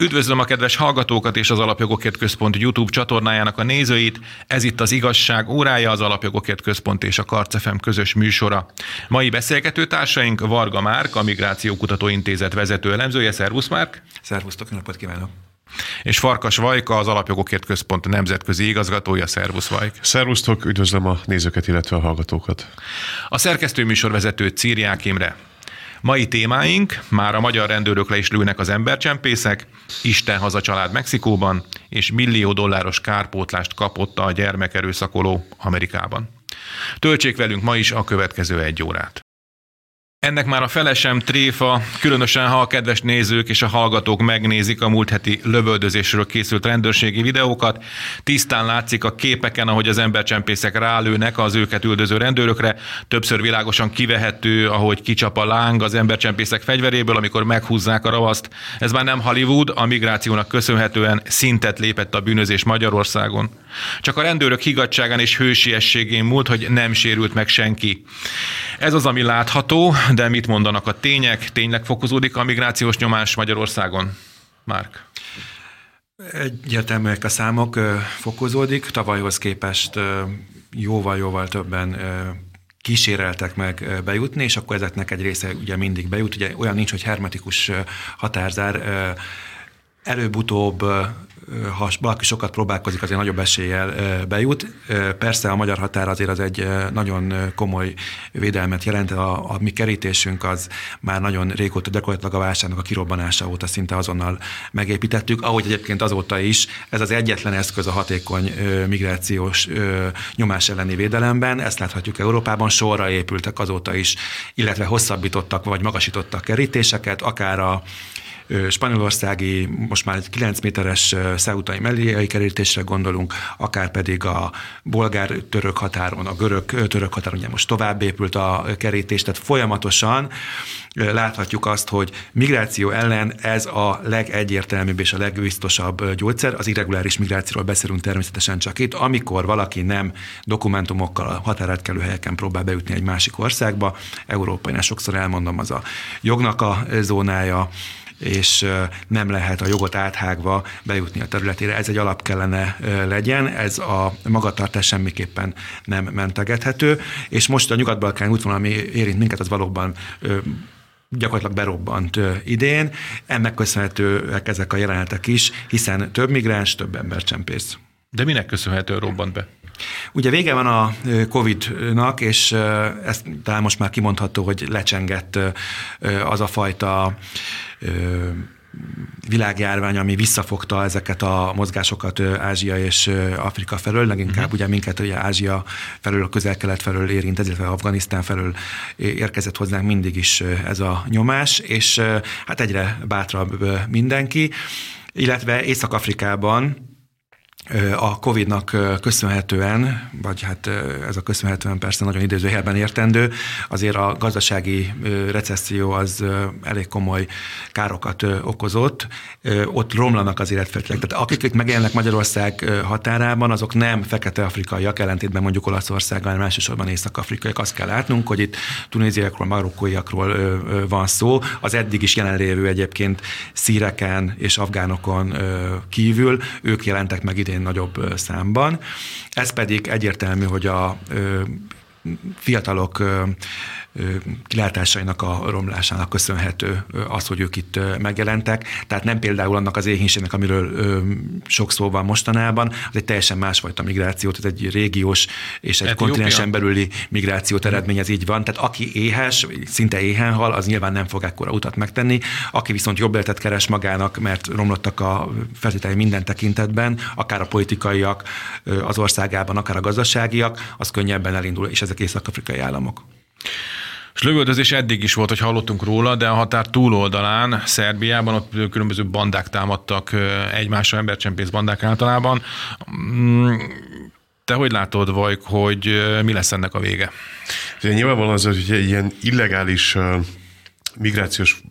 Üdvözlöm a kedves hallgatókat és az Alapjogokért Központ YouTube csatornájának a nézőit. Ez itt az Igazság órája, az Alapjogokért Központ és a Karcefem közös műsora. Mai beszélgető társaink Varga Márk, a Migráció Kutatóintézet vezető elemzője. Szervusz Márk! Szervusztok, napot kívánok! És Farkas Vajka, az Alapjogokért Központ nemzetközi igazgatója. Szervusz Vajk! Szervusztok, üdvözlöm a nézőket, illetve a hallgatókat! A szerkesztő műsorvezető Círiák Imre. Mai témáink, már a magyar rendőrökre is lőnek az embercsempészek, Isten haza család Mexikóban, és millió dolláros kárpótlást kapott a gyermekerőszakoló Amerikában. Töltsék velünk ma is a következő egy órát. Ennek már a felesem tréfa, különösen ha a kedves nézők és a hallgatók megnézik a múlt heti lövöldözésről készült rendőrségi videókat. Tisztán látszik a képeken, ahogy az embercsempészek rálőnek az őket üldöző rendőrökre. Többször világosan kivehető, ahogy kicsap a láng az embercsempészek fegyveréből, amikor meghúzzák a ravaszt. Ez már nem Hollywood, a migrációnak köszönhetően szintet lépett a bűnözés Magyarországon. Csak a rendőrök higgadságán és hősiességén múlt, hogy nem sérült meg senki. Ez az, ami látható, de mit mondanak a tények? Tényleg fokozódik a migrációs nyomás Magyarországon? Márk. Egyértelműek a számok, fokozódik. Tavalyhoz képest jóval-jóval többen kíséreltek meg bejutni, és akkor ezeknek egy része ugye mindig bejut. Ugye olyan nincs, hogy hermetikus határzár előbb-utóbb ha valaki sokat próbálkozik, azért nagyobb eséllyel bejut. Persze a magyar határ azért az egy nagyon komoly védelmet jelent, a, a mi kerítésünk az már nagyon régóta gyakorlatilag a válságnak a kirobbanása óta szinte azonnal megépítettük, ahogy egyébként azóta is ez az egyetlen eszköz a hatékony migrációs nyomás elleni védelemben, ezt láthatjuk Európában, sorra épültek azóta is, illetve hosszabbítottak vagy magasítottak kerítéseket, akár a spanyolországi, most már egy 9 méteres szeutai melléjai kerítésre gondolunk, akár pedig a bolgár-török határon, a görög-török határon, ugye most tovább épült a kerítés, tehát folyamatosan láthatjuk azt, hogy migráció ellen ez a legegyértelműbb és a legbiztosabb gyógyszer. Az irreguláris migrációról beszélünk természetesen csak itt, amikor valaki nem dokumentumokkal a határátkelő helyeken próbál bejutni egy másik országba, Európainál sokszor elmondom, az a jognak a zónája, és nem lehet a jogot áthágva bejutni a területére. Ez egy alap kellene legyen, ez a magatartás semmiképpen nem mentegethető, és most a nyugat-balkán útvonal, ami érint minket, az valóban gyakorlatilag berobbant idén. Ennek köszönhetőek ezek a jelenetek is, hiszen több migráns, több embercsempész. De minek köszönhető robbant be? Ugye vége van a Covid-nak, és ezt talán most már kimondható, hogy lecsengett az a fajta világjárvány, ami visszafogta ezeket a mozgásokat Ázsia és Afrika felől, leginkább uh-huh. ugye minket ugye Ázsia felől, a közel-kelet felől érint, illetve Afganisztán felől érkezett hozzánk mindig is ez a nyomás, és hát egyre bátrabb mindenki, illetve Észak-Afrikában a Covid-nak köszönhetően, vagy hát ez a köszönhetően persze nagyon idézőjelben értendő, azért a gazdasági recesszió az elég komoly károkat okozott. Ott romlanak az életfeltételek. Tehát akik megjelennek Magyarország határában, azok nem fekete-afrikaiak, ellentétben mondjuk Olaszországgal, hanem elsősorban észak-afrikaiak. Azt kell látnunk, hogy itt tunéziakról, marokkóiakról van szó. Az eddig is jelenlévő egyébként szíreken és afgánokon kívül ők jelentek meg idén nagyobb számban. Ez pedig egyértelmű, hogy a fiatalok kilátásainak a romlásának köszönhető az, hogy ők itt megjelentek. Tehát nem például annak az éhénységnek, amiről sok szó van mostanában, az egy teljesen másfajta migráció, tehát egy régiós és egy Etiópia. kontinensen belüli migrációt eredményez, így van. Tehát aki éhes, szinte éhen hal, az nyilván nem fog ekkora utat megtenni. Aki viszont jobb életet keres magának, mert romlottak a feltételei minden tekintetben, akár a politikaiak az országában, akár a gazdaságiak, az könnyebben elindul, és ezek észak-afrikai államok. És lövöldözés eddig is volt, hogy hallottunk róla, de a határ túloldalán, Szerbiában ott különböző bandák támadtak egymásra, embercsempész bandák általában. Mm, te hogy látod, Vajk, hogy mi lesz ennek a vége? Nyilvánvalóan az, hogy egy ilyen illegális migrációs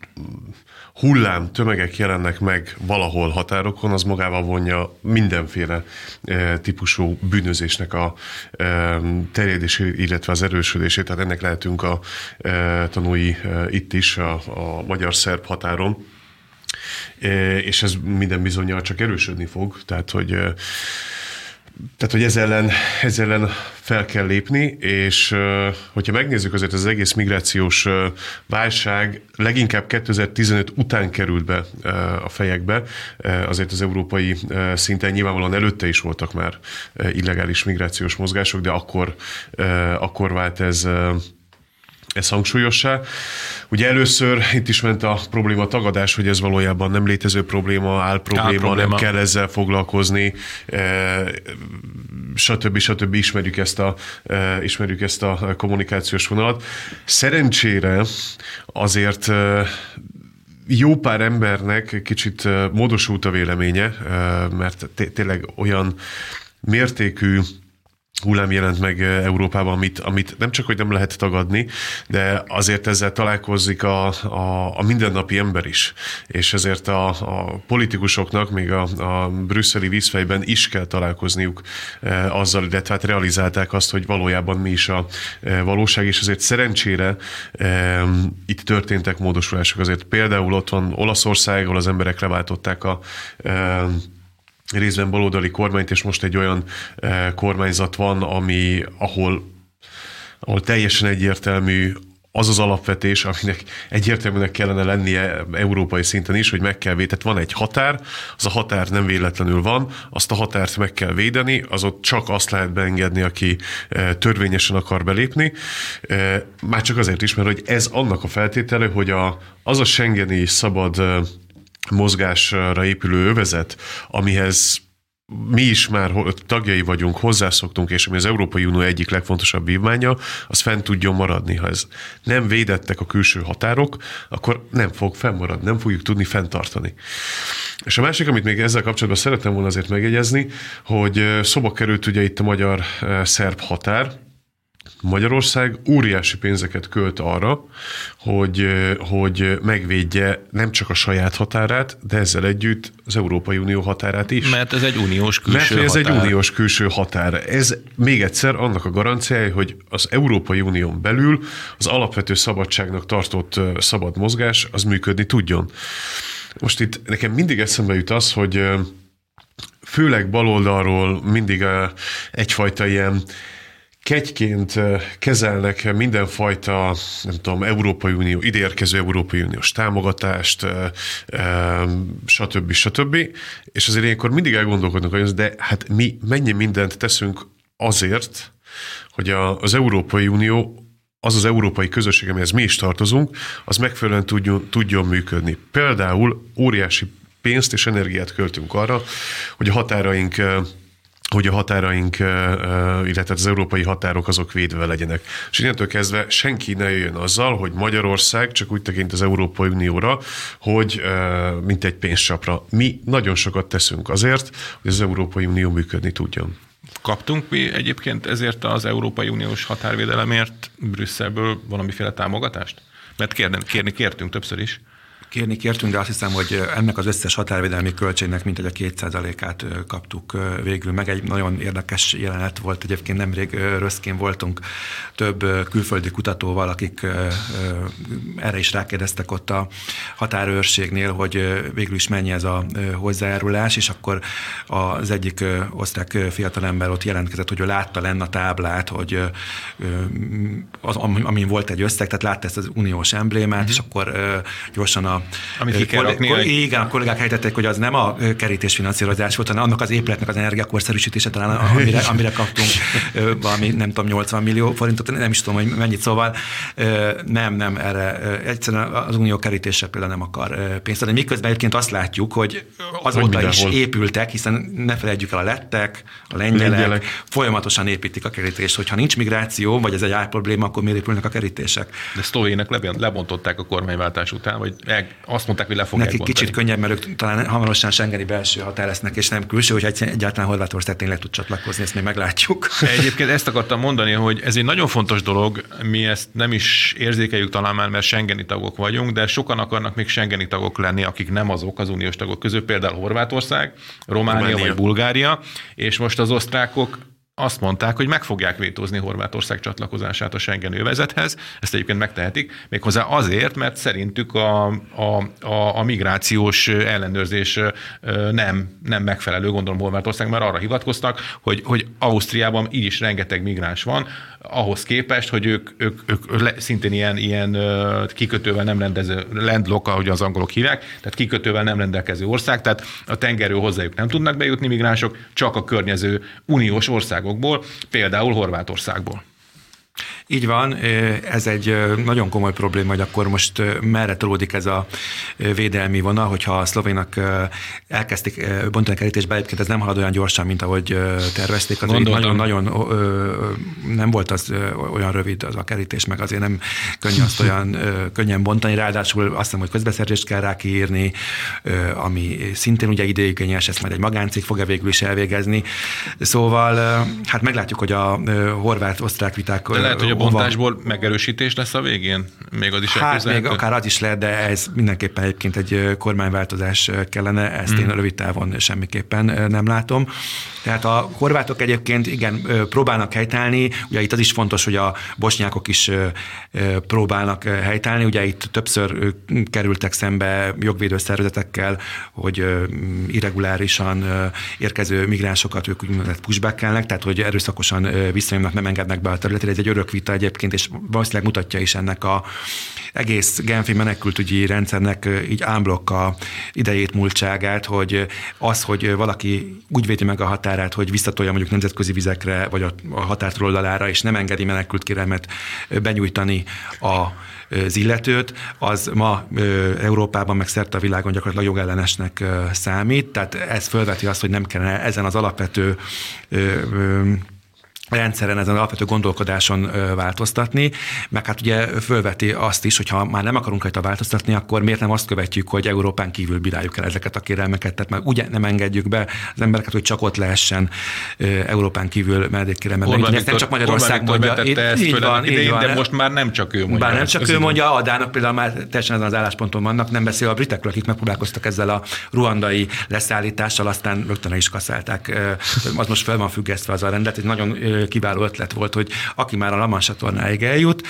hullám tömegek jelennek meg valahol határokon, az magával vonja mindenféle e, típusú bűnözésnek a e, terjedését, illetve az erősödését. Tehát ennek lehetünk a e, tanúi itt is, a, a magyar-szerb határon és ez minden bizonyal csak erősödni fog, tehát hogy tehát, hogy ez ellen, ez ellen fel kell lépni, és hogyha megnézzük azért az egész migrációs válság leginkább 2015 után került be a fejekbe, azért az európai szinten nyilvánvalóan előtte is voltak már illegális migrációs mozgások, de akkor, akkor vált ez ez hangsúlyossá. Ugye először itt is ment a probléma tagadás, hogy ez valójában nem létező probléma, áll probléma, áll probléma. nem kell ezzel foglalkozni, e, stb. stb. Ismerjük ezt, a, e, ismerjük ezt a kommunikációs vonalat. Szerencsére azért e, jó pár embernek kicsit módosult a véleménye, mert tényleg olyan mértékű hullám jelent meg eh, Európában, amit, amit nem csak, hogy nem lehet tagadni, de azért ezzel találkozik a, a, a mindennapi ember is. És ezért a, a politikusoknak, még a, a brüsszeli vízfejben is kell találkozniuk e, azzal, illetve hát realizálták azt, hogy valójában mi is a e, valóság, és azért szerencsére e, itt történtek módosulások. Azért például ott van Olaszország, ahol az emberek leváltották a e, részben baloldali kormányt, és most egy olyan eh, kormányzat van, ami, ahol, ahol teljesen egyértelmű az az alapvetés, aminek egyértelműnek kellene lennie európai szinten is, hogy meg kell védeni. Tehát van egy határ, az a határ nem véletlenül van, azt a határt meg kell védeni, az ott csak azt lehet beengedni, aki eh, törvényesen akar belépni. Eh, már csak azért is, mert hogy ez annak a feltétele, hogy a, az a Schengeni szabad mozgásra épülő övezet, amihez mi is már tagjai vagyunk, hozzászoktunk, és ami az Európai Unió egyik legfontosabb vívmánya, az fent tudjon maradni. Ha ez nem védettek a külső határok, akkor nem fog fennmaradni, nem fogjuk tudni fenntartani. És a másik, amit még ezzel kapcsolatban szeretném volna azért megjegyezni, hogy szoba került ugye itt a magyar-szerb határ, Magyarország óriási pénzeket költ arra, hogy, hogy megvédje nem csak a saját határát, de ezzel együtt az Európai Unió határát is. Mert ez egy uniós külső Mert ez határ. egy uniós külső határ. Ez még egyszer annak a garanciája, hogy az Európai Unión belül az alapvető szabadságnak tartott szabad mozgás az működni tudjon. Most itt nekem mindig eszembe jut az, hogy főleg baloldalról mindig egyfajta ilyen kegyként kezelnek mindenfajta, nem tudom, Európai Unió, ideérkező Európai Uniós támogatást, stb. stb. És azért ilyenkor mindig elgondolkodnak, hogy de hát mi mennyi mindent teszünk azért, hogy az Európai Unió az az európai közösség, amihez mi is tartozunk, az megfelelően tudjon, tudjon működni. Például óriási pénzt és energiát költünk arra, hogy a határaink hogy a határaink, illetve az európai határok azok védve legyenek. És innentől kezdve senki ne jöjjön azzal, hogy Magyarország csak úgy tekint az Európai Unióra, hogy mint egy pénzcsapra. Mi nagyon sokat teszünk azért, hogy az Európai Unió működni tudjon. Kaptunk mi egyébként ezért az Európai Uniós határvédelemért Brüsszelből valamiféle támogatást? Mert kérni, kérni kértünk többször is kérni kértünk, de azt hiszem, hogy ennek az összes határvédelmi költségnek mint egy a 2%-át kaptuk végül meg. Egy nagyon érdekes jelenet volt egyébként nemrég Röszkén voltunk több külföldi kutatóval, akik erre is rákérdeztek ott a határőrségnél, hogy végül is mennyi ez a hozzájárulás, és akkor az egyik osztrák fiatalember ott jelentkezett, hogy ő látta lenne a táblát, hogy az, amin volt egy összeg, tehát látta ezt az uniós emblémát, uh-huh. és akkor gyorsan a amit ki kell rakni, koll- igen, a kollégák helytették, hogy az nem a kerítésfinanszírozás volt, hanem annak az épületnek az energiakorszerűsítése talán, amire, amire kaptunk valami, nem tudom, 80 millió forintot, nem is tudom, hogy mennyit, szóval nem, nem, erre egyszerűen az unió kerítése például nem akar pénzt adni. Miközben egyébként azt látjuk, hogy azóta is épültek, hiszen ne felejtjük el a lettek, a lengyelek, lengyelek. folyamatosan építik a kerítést. Hogyha nincs migráció, vagy ez egy probléma, akkor miért épülnek a kerítések? De szlovének lebontották a kormányváltás után, vagy azt mondták, hogy le fogják Nekik bontani. kicsit könnyebb, mert ők talán hamarosan Schengeni belső határ lesznek, és nem külső, hogy egyáltalán Horvátország tényleg tud csatlakozni, ezt még meglátjuk. Egyébként ezt akartam mondani, hogy ez egy nagyon fontos dolog, mi ezt nem is érzékeljük talán már, mert Schengeni tagok vagyunk, de sokan akarnak még Schengeni tagok lenni, akik nem azok az uniós tagok között, például Horvátország, Románia, Románia. vagy Bulgária, és most az osztrákok azt mondták, hogy meg fogják vétózni Horvátország csatlakozását a Schengen övezethez. Ezt egyébként megtehetik, méghozzá azért, mert szerintük a, a, a, a migrációs ellenőrzés nem, nem megfelelő, gondolom Horvátország, mert arra hivatkoztak, hogy, hogy Ausztriában így is rengeteg migráns van, ahhoz képest, hogy ők, ők, ők szintén ilyen, ilyen kikötővel nem rendező, landlock, ahogy az angolok hívják, tehát kikötővel nem rendelkező ország, tehát a tengerről hozzájuk nem tudnak bejutni migránsok, csak a környező uniós országokból, például Horvátországból. Így van, ez egy nagyon komoly probléma, hogy akkor most merre tolódik ez a védelmi vonal, hogyha a szlovénak elkezdték bontani kerítésbe, egyébként ez nem halad olyan gyorsan, mint ahogy tervezték, azért nagyon-nagyon nem volt az olyan rövid az a kerítés, meg azért nem könnyű azt olyan könnyen bontani, ráadásul azt hiszem, hogy közbeszerzést kell rá kiírni, ami szintén ugye ideigényes, ezt majd egy magáncég fogja végül is elvégezni. Szóval hát meglátjuk, hogy a horvát-osztrák viták De lehet, hogy a bontásból megerősítés lesz a végén? Még az is Hát még akár az is lehet, de ez mindenképpen egyébként egy kormányváltozás kellene, ezt hmm. én rövid távon semmiképpen nem látom. Tehát a horvátok egyébként igen, próbálnak helytállni, ugye itt az is fontos, hogy a bosnyákok is próbálnak helytállni, ugye itt többször kerültek szembe jogvédő szervezetekkel, hogy irregulárisan érkező migránsokat ők úgynevezett pushbackelnek, tehát hogy erőszakosan visszajönnek, nem engednek be a területére. Ez egy örök vita egyébként, és valószínűleg mutatja is ennek a egész Genfi menekültügyi rendszernek így ámblokk a idejét, múltságát, hogy az, hogy valaki úgy védi meg a határát, hogy visszatolja mondjuk nemzetközi vizekre, vagy a határtól oldalára, és nem engedi menekült kérelmet benyújtani a az illetőt, az ma Európában, meg szerte a világon gyakorlatilag jogellenesnek számít, tehát ez fölveti azt, hogy nem kellene ezen az alapvető rendszeren, ezen alapvető gondolkodáson változtatni, meg hát ugye fölveti azt is, hogy ha már nem akarunk rajta változtatni, akkor miért nem azt követjük, hogy Európán kívül bíráljuk el ezeket a kérelmeket, tehát már ugye nem engedjük be az embereket, hogy csak ott lehessen Európán kívül menedékkérelmet benyújtani. Ezt nem csak Magyarország mondja. Ezt így van, idején, így van. De most már nem csak ő mondja. Bár nem csak ő mondja, a Dánok például már teljesen ezen az állásponton vannak, nem beszél a britekről, akik megpróbálkoztak ezzel a ruandai leszállítással, aztán rögtön is kaszálták. Az most fel van függesztve az a rendet, egy nagyon kiváló ötlet volt, hogy aki már a Laman csatornáig eljut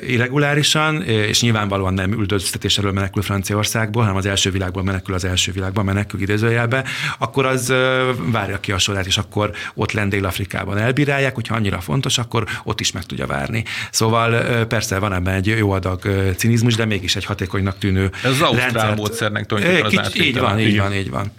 irregulárisan, és nyilvánvalóan nem üldöztetés elől menekül Franciaországból, hanem az első világból menekül az első világban, menekül idézőjelbe, akkor az várja ki a sorát, és akkor ott lent Dél-Afrikában elbírálják, hogyha annyira fontos, akkor ott is meg tudja várni. Szóval persze van ebben egy jó adag cinizmus, de mégis egy hatékonynak tűnő Ez az ausztrál módszernek tulajdonképpen az Így van, így van, így van.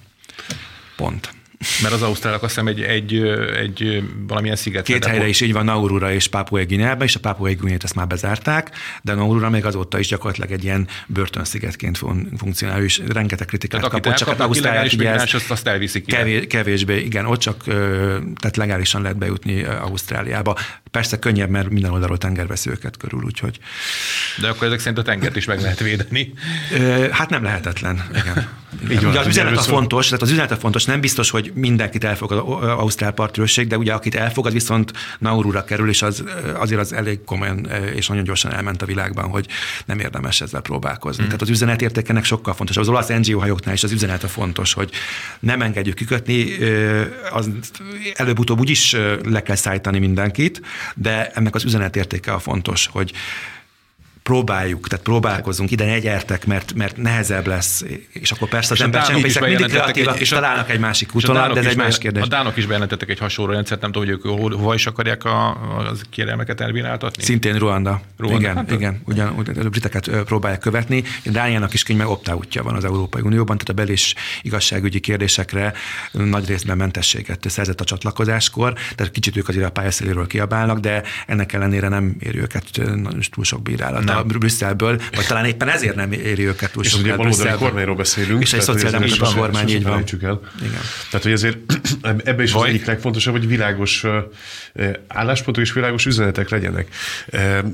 Pont. Mert az ausztrálok azt hiszem egy, egy, egy valamilyen sziget. Két helyre is így van, Naurura és Pápua Guineában, és a Pápua Guineát ezt már bezárták, de Naurura még azóta is gyakorlatilag egy ilyen börtönszigetként funkcionál, és rengeteg kritikát tehát kapott, csak Ausztrália ugye azt, azt elviszik kevés, kevésbé, igen, ott csak tehát legálisan lehet bejutni Ausztráliába. Persze könnyebb, mert minden oldalról tengervesző őket körül, úgyhogy. De akkor ezek szerint a tengert is meg lehet védeni. Hát nem lehetetlen, igen. igen. Ugye az üzenet a fontos, tehát az üzenet a fontos, nem biztos, hogy mindenkit elfogad az Ausztrál partrőrség, de ugye akit elfogad, viszont Naurura kerül, és az, azért az elég komolyan és nagyon gyorsan elment a világban, hogy nem érdemes ezzel próbálkozni. Mm. Tehát az üzenet értékenek sokkal fontosabb. Az olasz NGO hajóknál is az üzenet a fontos, hogy nem engedjük kikötni, az előbb-utóbb úgyis le kell szállítani mindenkit, de ennek az üzenetértéke a fontos, hogy próbáljuk, tehát próbálkozunk, ide ne gyertek, mert, mert nehezebb lesz, és akkor persze az ember csempészek mindig kreatívak, és találnak egy másik úton, de ez egy más kérdés. A dánok is bejelentettek egy hasonló rendszert, nem tudom, hogy ők hova is akarják a, a kérelmeket elbíráltatni. Szintén Ruanda. Ruanda. Igen, hát, igen, ugyan, a briteket próbálják követni. Dániának is könyv meg opt van az Európai Unióban, tehát a bel- és igazságügyi kérdésekre nagy részben mentességet szerzett a csatlakozáskor, tehát kicsit ők azért a pályaszéléről kiabálnak, de ennek ellenére nem éri őket túl sok bírálat. Nem Brüsszelből, vagy talán éppen ezért nem éri őket túl. És ugye baloldali kormányról beszélünk. És egy szociáldemokrata kormány, így van. El. Igen. Tehát, hogy ezért ebben is vagy. az egyik legfontosabb, hogy világos álláspontok és világos üzenetek legyenek.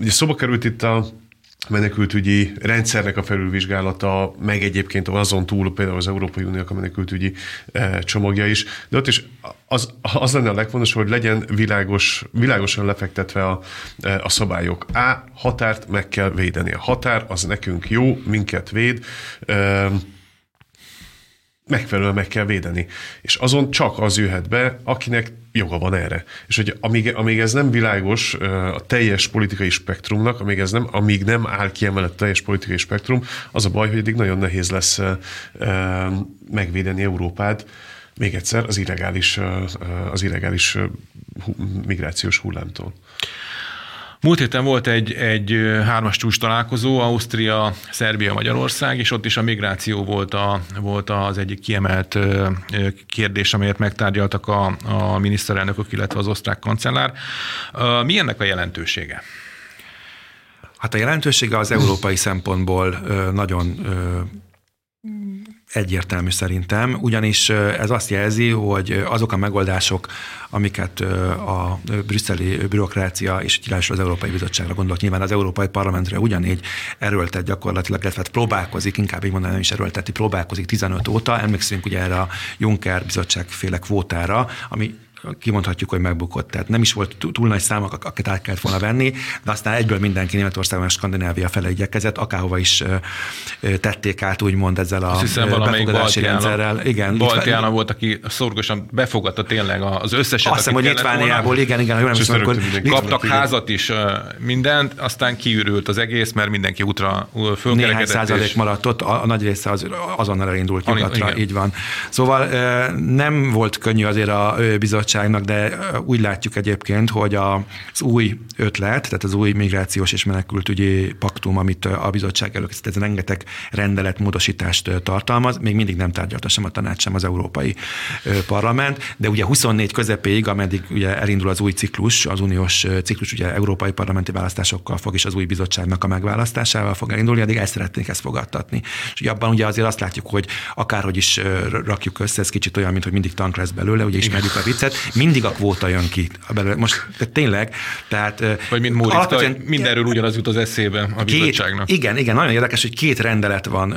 Szóba került itt a menekültügyi rendszernek a felülvizsgálata, meg egyébként azon túl például az Európai Uniók a menekültügyi eh, csomagja is, de ott is az, az lenne a legfontosabb, hogy legyen világos, világosan lefektetve a, eh, a szabályok. A határt meg kell védeni. A határ az nekünk jó, minket véd, megfelelően meg kell védeni. És azon csak az jöhet be, akinek joga van erre. És hogy amíg, amíg ez nem világos a teljes politikai spektrumnak, amíg, ez nem, amíg nem áll ki emellett a teljes politikai spektrum, az a baj, hogy eddig nagyon nehéz lesz megvédeni Európát, még egyszer az illegális, az illegális migrációs hullámtól. Múlt héten volt egy, egy hármas csúcs találkozó, Ausztria, Szerbia, Magyarország, és ott is a migráció volt, a, volt az egyik kiemelt kérdés, amelyet megtárgyaltak a, a miniszterelnökök, illetve az osztrák kancellár. Mi ennek a jelentősége? Hát a jelentősége az európai szempontból nagyon egyértelmű szerintem, ugyanis ez azt jelzi, hogy azok a megoldások, amiket a brüsszeli bürokrácia és így az Európai Bizottságra gondolok, nyilván az Európai Parlamentre ugyanígy erőltet gyakorlatilag, illetve hát próbálkozik, inkább így mondanám is erőlteti, próbálkozik 15 óta, emlékszünk ugye erre a Juncker bizottság féle kvótára, ami kimondhatjuk, hogy megbukott. Tehát nem is volt túl nagy számok, akiket át kellett volna venni, de aztán egyből mindenki Németországban és Skandinávia fele igyekezett, akárhova is tették át, úgymond ezzel a befogadási rendszerrel. Igen, Baltiána volt, aki szorgosan befogadta tényleg az összeset. Azt hiszem, hogy Litvániából, igen, igen, nem hiszem, akkor kaptak igen. házat is, mindent, aztán kiürült az egész, mert mindenki útra fölkerekedett. Néhány százalék és... maradt ott, a, a nagy része az, azonnal elindult nyugatra, így van. Szóval nem volt könnyű azért a bizottság bizottságnak, de úgy látjuk egyébként, hogy az új ötlet, tehát az új migrációs és menekültügyi paktum, amit a bizottság előkészített, ez rengeteg rendelet módosítást tartalmaz, még mindig nem tárgyalta sem a tanács, sem az Európai Parlament, de ugye 24 közepéig, ameddig ugye elindul az új ciklus, az uniós ciklus, ugye európai parlamenti választásokkal fog, és az új bizottságnak a megválasztásával fog elindulni, addig el szeretnék ezt fogadtatni. És ugye abban ugye azért azt látjuk, hogy akárhogy is rakjuk össze, ez kicsit olyan, mint hogy mindig tank lesz belőle, ugye ismerjük a viccet, mindig a kvóta jön ki. Most tényleg, tehát... Vagy mint Móric, alapvetően, mindenről ugyanaz jut az eszébe a két, bizottságnak. Igen, igen, nagyon érdekes, hogy két rendelet van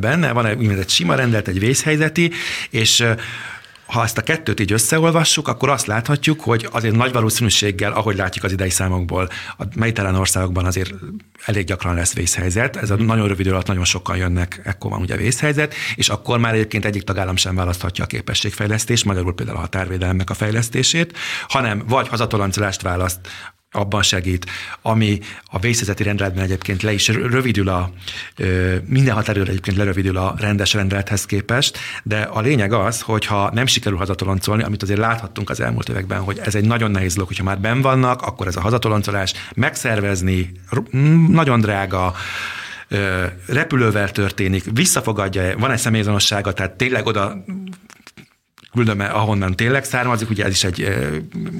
benne, van egy, egy sima rendelet, egy vészhelyzeti, és ha ezt a kettőt így összeolvassuk, akkor azt láthatjuk, hogy azért nagy valószínűséggel, ahogy látjuk az idei számokból, a mediterrán országokban azért elég gyakran lesz vészhelyzet. Ez a nagyon rövid alatt nagyon sokan jönnek, ekkor van ugye vészhelyzet, és akkor már egyébként egyik tagállam sem választhatja a képességfejlesztést, magyarul például a határvédelemnek a fejlesztését, hanem vagy hazatoloncolást választ, abban segít, ami a vészhelyzeti rendeletben egyébként le is rövidül a, minden határidőre egyébként lerövidül a rendes rendelethez képest, de a lényeg az, hogy ha nem sikerül hazatoloncolni, amit azért láthattunk az elmúlt években, hogy ez egy nagyon nehéz dolog, hogyha már ben vannak, akkor ez a hazatoloncolás megszervezni, nagyon drága, repülővel történik, visszafogadja, van egy személyazonossága, tehát tényleg oda küldöm, ahonnan tényleg származik, ugye ez is egy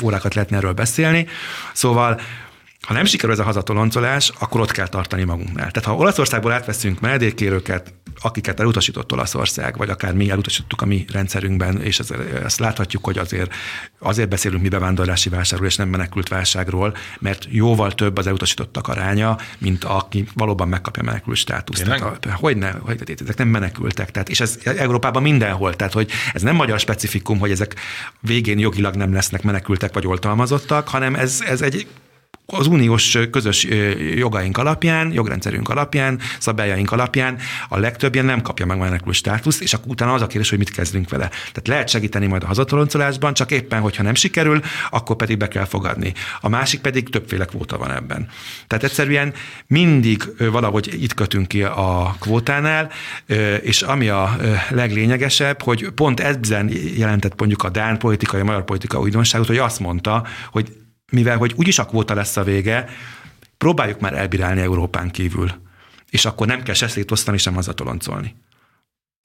órákat lehetne erről beszélni. Szóval ha nem sikerül ez a hazatoloncolás, akkor ott kell tartani magunknál. Tehát ha Olaszországból átveszünk menedékkérőket, akiket elutasított Olaszország, vagy akár mi elutasítottuk a mi rendszerünkben, és ezt, ezt láthatjuk, hogy azért, azért beszélünk mi bevándorlási válságról, és nem menekült válságról, mert jóval több az elutasítottak aránya, mint aki valóban megkapja menekült státuszt. Tehát, hogy ne, hogy, ezek nem menekültek. Tehát, és ez Európában mindenhol. Tehát, hogy ez nem magyar specifikum, hogy ezek végén jogilag nem lesznek menekültek vagy oltalmazottak, hanem ez, ez egy az uniós közös jogaink alapján, jogrendszerünk alapján, szabályaink alapján a legtöbb ilyen nem kapja meg menekül státuszt, és akkor utána az a kérdés, hogy mit kezdünk vele. Tehát lehet segíteni majd a hazatoloncolásban, csak éppen, hogyha nem sikerül, akkor pedig be kell fogadni. A másik pedig többféle kvóta van ebben. Tehát egyszerűen mindig valahogy itt kötünk ki a kvótánál, és ami a leglényegesebb, hogy pont ebben jelentett mondjuk a Dán politikai, a magyar politika újdonságot, hogy azt mondta, hogy mivel hogy úgyis a kvóta lesz a vége, próbáljuk már elbírálni Európán kívül. És akkor nem kell se szétosztani, sem hazatoloncolni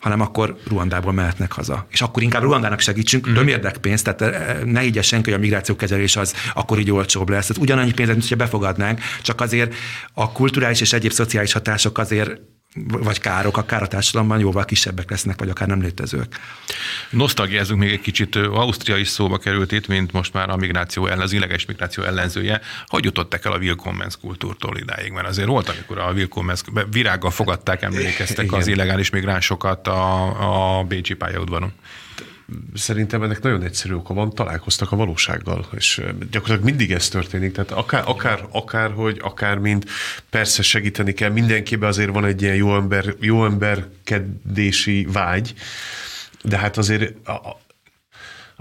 hanem akkor Ruandából mehetnek haza. És akkor inkább Ruandának segítsünk, mm. érdek pénzt, tehát eh, ne higgye senki, hogy a migrációkezelés az akkor így olcsóbb lesz. Tehát ugyanannyi pénzet, mint hogyha befogadnánk, csak azért a kulturális és egyéb szociális hatások azért vagy károk, akár a társadalomban jóval kisebbek lesznek, vagy akár nem létezők. Nosztalgiázunk még egy kicsit. Ausztria is szóba került itt, mint most már a migráció ellen, az illegális migráció ellenzője. Hogy jutottak el a Willkommens kultúrtól idáig? Mert azért volt, amikor a Willkommens virággal fogadták, emlékeztek Igen. az illegális migránsokat a, a Bécsi pályaudvaron szerintem ennek nagyon egyszerű oka van, találkoztak a valósággal, és gyakorlatilag mindig ez történik, tehát akár, akár, akár hogy, akár mint persze segíteni kell, mindenkiben azért van egy ilyen jó, ember, jó emberkedési vágy, de hát azért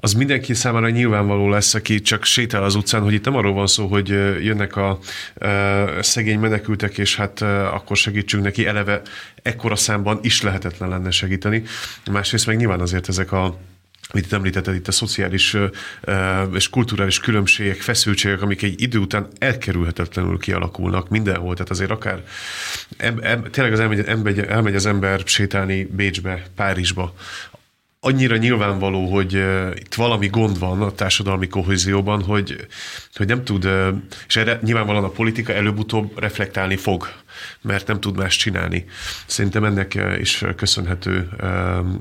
az mindenki számára nyilvánvaló lesz, aki csak sétál az utcán, hogy itt nem arról van szó, hogy jönnek a, a szegény menekültek, és hát akkor segítsünk neki, eleve ekkora számban is lehetetlen lenne segíteni. Másrészt meg nyilván azért ezek a amit itt említetted, itt a szociális és kulturális különbségek, feszültségek, amik egy idő után elkerülhetetlenül kialakulnak mindenhol. Tehát azért akár em, em, tényleg az elmegy, elmegy, elmegy az ember sétálni Bécsbe, Párizsba, annyira nyilvánvaló, hogy itt valami gond van a társadalmi kohézióban, hogy, hogy nem tud, és erre nyilvánvalóan a politika előbb-utóbb reflektálni fog, mert nem tud más csinálni. Szerintem ennek is köszönhető uh,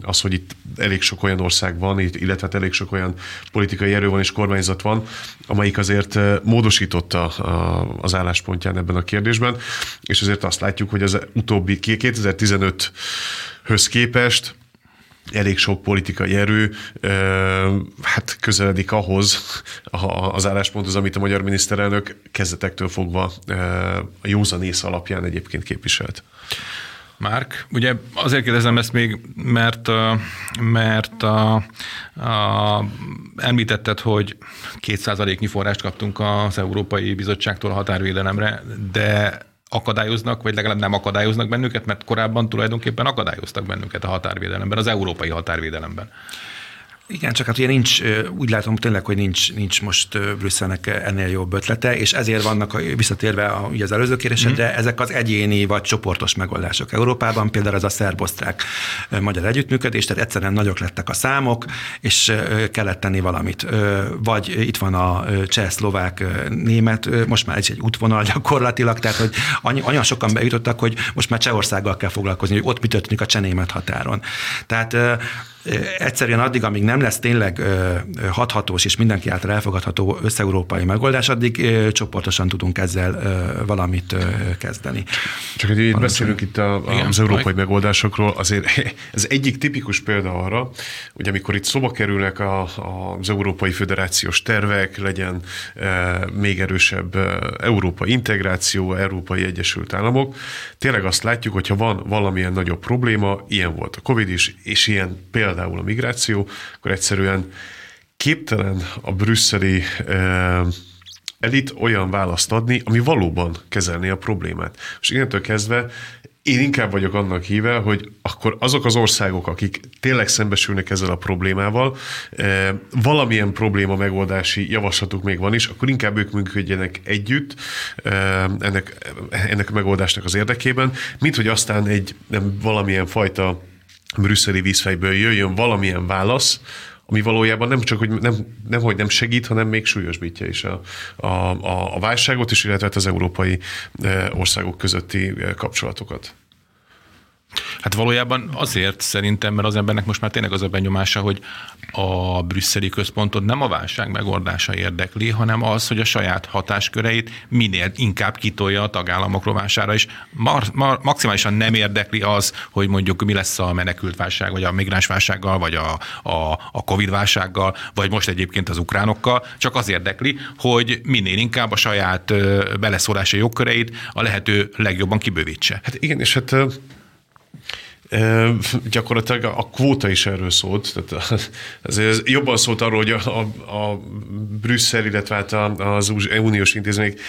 az, hogy itt elég sok olyan ország van, illetve hát elég sok olyan politikai erő van és kormányzat van, amelyik azért módosította az álláspontján ebben a kérdésben, és azért azt látjuk, hogy az utóbbi 2015-höz képest elég sok politikai erő hát közeledik ahhoz az állásponthoz, amit a magyar miniszterelnök kezdetektől fogva a józanész alapján egyébként képviselt. Márk, ugye azért kérdezem ezt még, mert, mert a, a, említetted, hogy kétszázaléknyi forrást kaptunk az Európai Bizottságtól a határvédelemre, de akadályoznak, vagy legalább nem akadályoznak bennünket, mert korábban tulajdonképpen akadályoztak bennünket a határvédelemben, az európai határvédelemben. Igen, csak hát ugye nincs, úgy látom tényleg, hogy nincs, nincs most Brüsszelnek ennél jobb ötlete, és ezért vannak, visszatérve a, ugye az előző kérdésedre, mm. ezek az egyéni vagy csoportos megoldások Európában, például ez a szerb-osztrák magyar együttműködés, tehát egyszerűen nagyok lettek a számok, és kellett tenni valamit. Vagy itt van a cseh-szlovák német, most már ez egy útvonal gyakorlatilag, tehát hogy annyi, annyian sokan bejutottak, hogy most már Csehországgal kell foglalkozni, hogy ott mi történik a cseh-német határon. Tehát egyszerűen addig, amíg nem lesz tényleg hathatós és mindenki által elfogadható összeurópai megoldás, addig csoportosan tudunk ezzel valamit kezdeni. Csak hogy itt beszélünk itt a, a, az európai majd. megoldásokról, azért ez egyik tipikus példa arra, hogy amikor itt szóba kerülnek a, az európai föderációs tervek, legyen e, még erősebb európai integráció, európai Egyesült Államok, tényleg azt látjuk, hogyha van valamilyen nagyobb probléma, ilyen volt a Covid is, és ilyen például például a migráció, akkor egyszerűen képtelen a brüsszeli eh, elit olyan választ adni, ami valóban kezelni a problémát. És innentől kezdve én inkább vagyok annak híve, hogy akkor azok az országok, akik tényleg szembesülnek ezzel a problémával, eh, valamilyen probléma megoldási javaslatuk még van is, akkor inkább ők működjenek együtt eh, ennek, ennek a megoldásnak az érdekében, mint hogy aztán egy nem, valamilyen fajta brüsszeli vízfejből jöjjön valamilyen válasz, ami valójában nem csak, hogy nem, nem, hogy nem segít, hanem még súlyosbítja is a, a, a, a válságot is, illetve hát az európai eh, országok közötti eh, kapcsolatokat. Hát valójában azért szerintem, mert az embernek most már tényleg az a benyomása, hogy a brüsszeli központot nem a válság megoldása érdekli, hanem az, hogy a saját hatásköreit minél inkább kitolja a tagállamok rovására, és mar- mar- maximálisan nem érdekli az, hogy mondjuk mi lesz a menekült válság, vagy a migráns válsággal, vagy a, a, a Covid válsággal, vagy most egyébként az ukránokkal, csak az érdekli, hogy minél inkább a saját beleszólási jogköreit a lehető legjobban kibővítse. Hát igen, és hát gyakorlatilag a kvóta is erről szólt, tehát ez jobban szólt arról, hogy a, a, a Brüsszel, illetve hát az uniós intézmények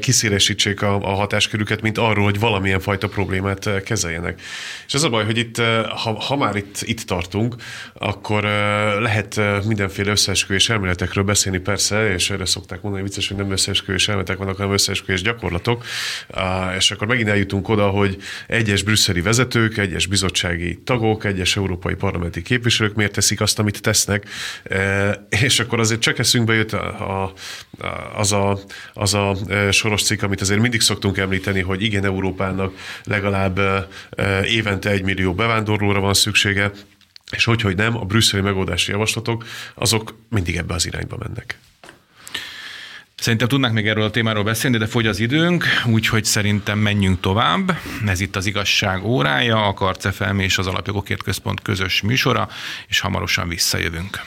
kiszélesítsék a, a hatáskörüket, mint arról, hogy valamilyen fajta problémát eh, kezeljenek. És az a baj, hogy itt, eh, ha, ha már itt, itt tartunk, akkor eh, lehet mindenféle összeesküvés elméletekről beszélni persze, és erre szokták mondani, vicces, hogy nem összeesküvés elméletek vannak, hanem összeesküvés gyakorlatok, és akkor megint eljutunk oda, hogy egyes brüsszeli vezetők, egyes bizottsági tagok, egyes európai parlamenti képviselők miért teszik azt, amit tesznek, és akkor azért csak eszünkbe jött a, a, az a, az a soros cikk, amit azért mindig szoktunk említeni, hogy igen, Európának legalább évente egy millió bevándorlóra van szüksége, és hogy, hogy nem, a brüsszeli megoldási javaslatok, azok mindig ebbe az irányba mennek. Szerintem tudnánk még erről a témáról beszélni, de fogy az időnk, úgyhogy szerintem menjünk tovább. Ez itt az igazság órája, a Karcefem és az Alapjogokért Központ közös műsora, és hamarosan visszajövünk.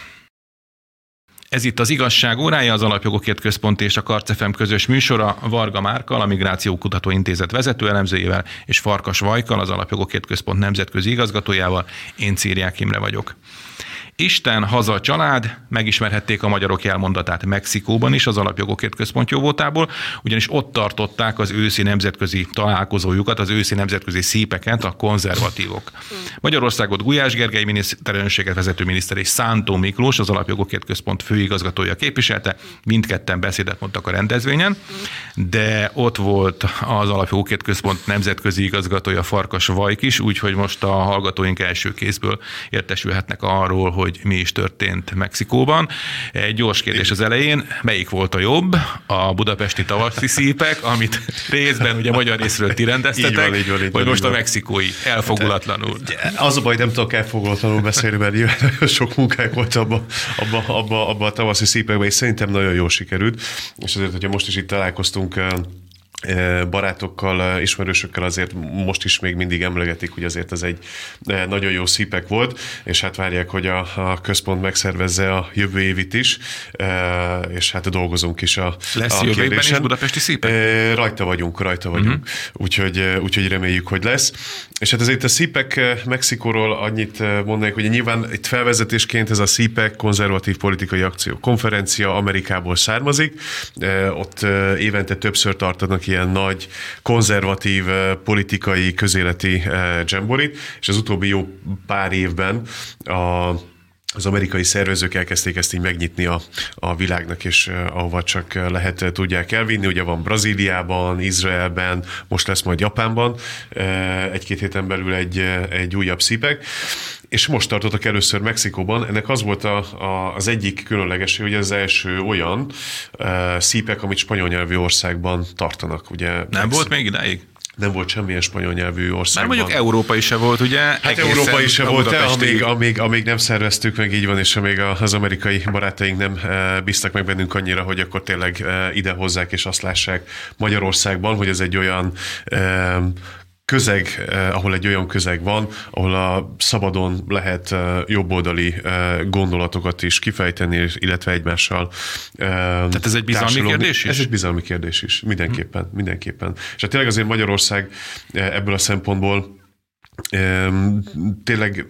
Ez itt az igazság órája, az Alapjogokért Központ és a Karcefem közös műsora Varga Márkal, a Migráció Kutató Intézet vezető elemzőjével, és Farkas Vajkal, az Alapjogokért Központ nemzetközi igazgatójával. Én Círiák Imre vagyok. Isten, haza, család, megismerhették a magyarok jelmondatát Mexikóban is, az Alapjogokért Központ jóvótából, ugyanis ott tartották az őszi nemzetközi találkozójukat, az őszi nemzetközi szípeket a konzervatívok. Magyarországot Gulyás Gergely miniszterelnökséget vezető miniszter és Szántó Miklós, az Alapjogokért Központ főigazgatója képviselte, mindketten beszédet mondtak a rendezvényen, de ott volt az Alapjogokért Központ nemzetközi igazgatója Farkas Vajk is, úgyhogy most a hallgatóink első kézből értesülhetnek arról, hogy mi is történt Mexikóban. Egy gyors kérdés az elején, melyik volt a jobb? A budapesti tavaszi szípek, amit részben ugye magyar részről ti rendeztetek, így van, így van, így vagy most a mexikói elfogulatlanul? Az a baj, nem tudok elfogulatlanul beszélni, mert nyilván sok munkák volt abban abba, abba, abba a tavaszi szípekben, és szerintem nagyon jól sikerült. És azért, hogyha most is itt találkoztunk barátokkal, ismerősökkel azért most is még mindig emlegetik, hogy azért ez egy nagyon jó szípek volt, és hát várják, hogy a, a központ megszervezze a jövő évit is, és hát dolgozunk is a Lesz a jövő évben is budapesti szípek? Rajta vagyunk, rajta vagyunk, uh-huh. úgyhogy, úgyhogy reméljük, hogy lesz. És hát azért a szípek Mexikóról annyit mondanék, hogy nyilván itt felvezetésként ez a szípek konzervatív politikai akció konferencia Amerikából származik, ott évente többször tartanak ilyen nagy konzervatív eh, politikai közéleti dzsemborit, eh, és az utóbbi jó pár évben a az amerikai szervezők elkezdték ezt így megnyitni a, a világnak, és ahova csak lehet tudják elvinni. Ugye van Brazíliában, Izraelben, most lesz majd Japánban, egy-két héten belül egy, egy újabb szípek és most tartottak először Mexikóban. Ennek az volt a, a, az egyik különleges, hogy az első olyan uh, szípek, amit spanyol nyelvű országban tartanak. Ugye, Nem Mexik- volt még idáig? Nem volt semmilyen spanyol nyelvű országban. Már mondjuk Európa is se volt, ugye? Hát Európa is se volt, de amíg, amíg, amíg nem szerveztük meg, így van, és amíg az amerikai barátaink nem bíztak meg bennünk annyira, hogy akkor tényleg ide hozzák és azt lássák Magyarországban, hogy ez egy olyan közeg, eh, ahol egy olyan közeg van, ahol a szabadon lehet eh, jobboldali eh, gondolatokat is kifejteni, illetve egymással. Eh, Tehát ez egy bizalmi kérdés is? Ez egy bizalmi kérdés is, mindenképpen, hm. mindenképpen. És hát tényleg azért Magyarország eh, ebből a szempontból eh, tényleg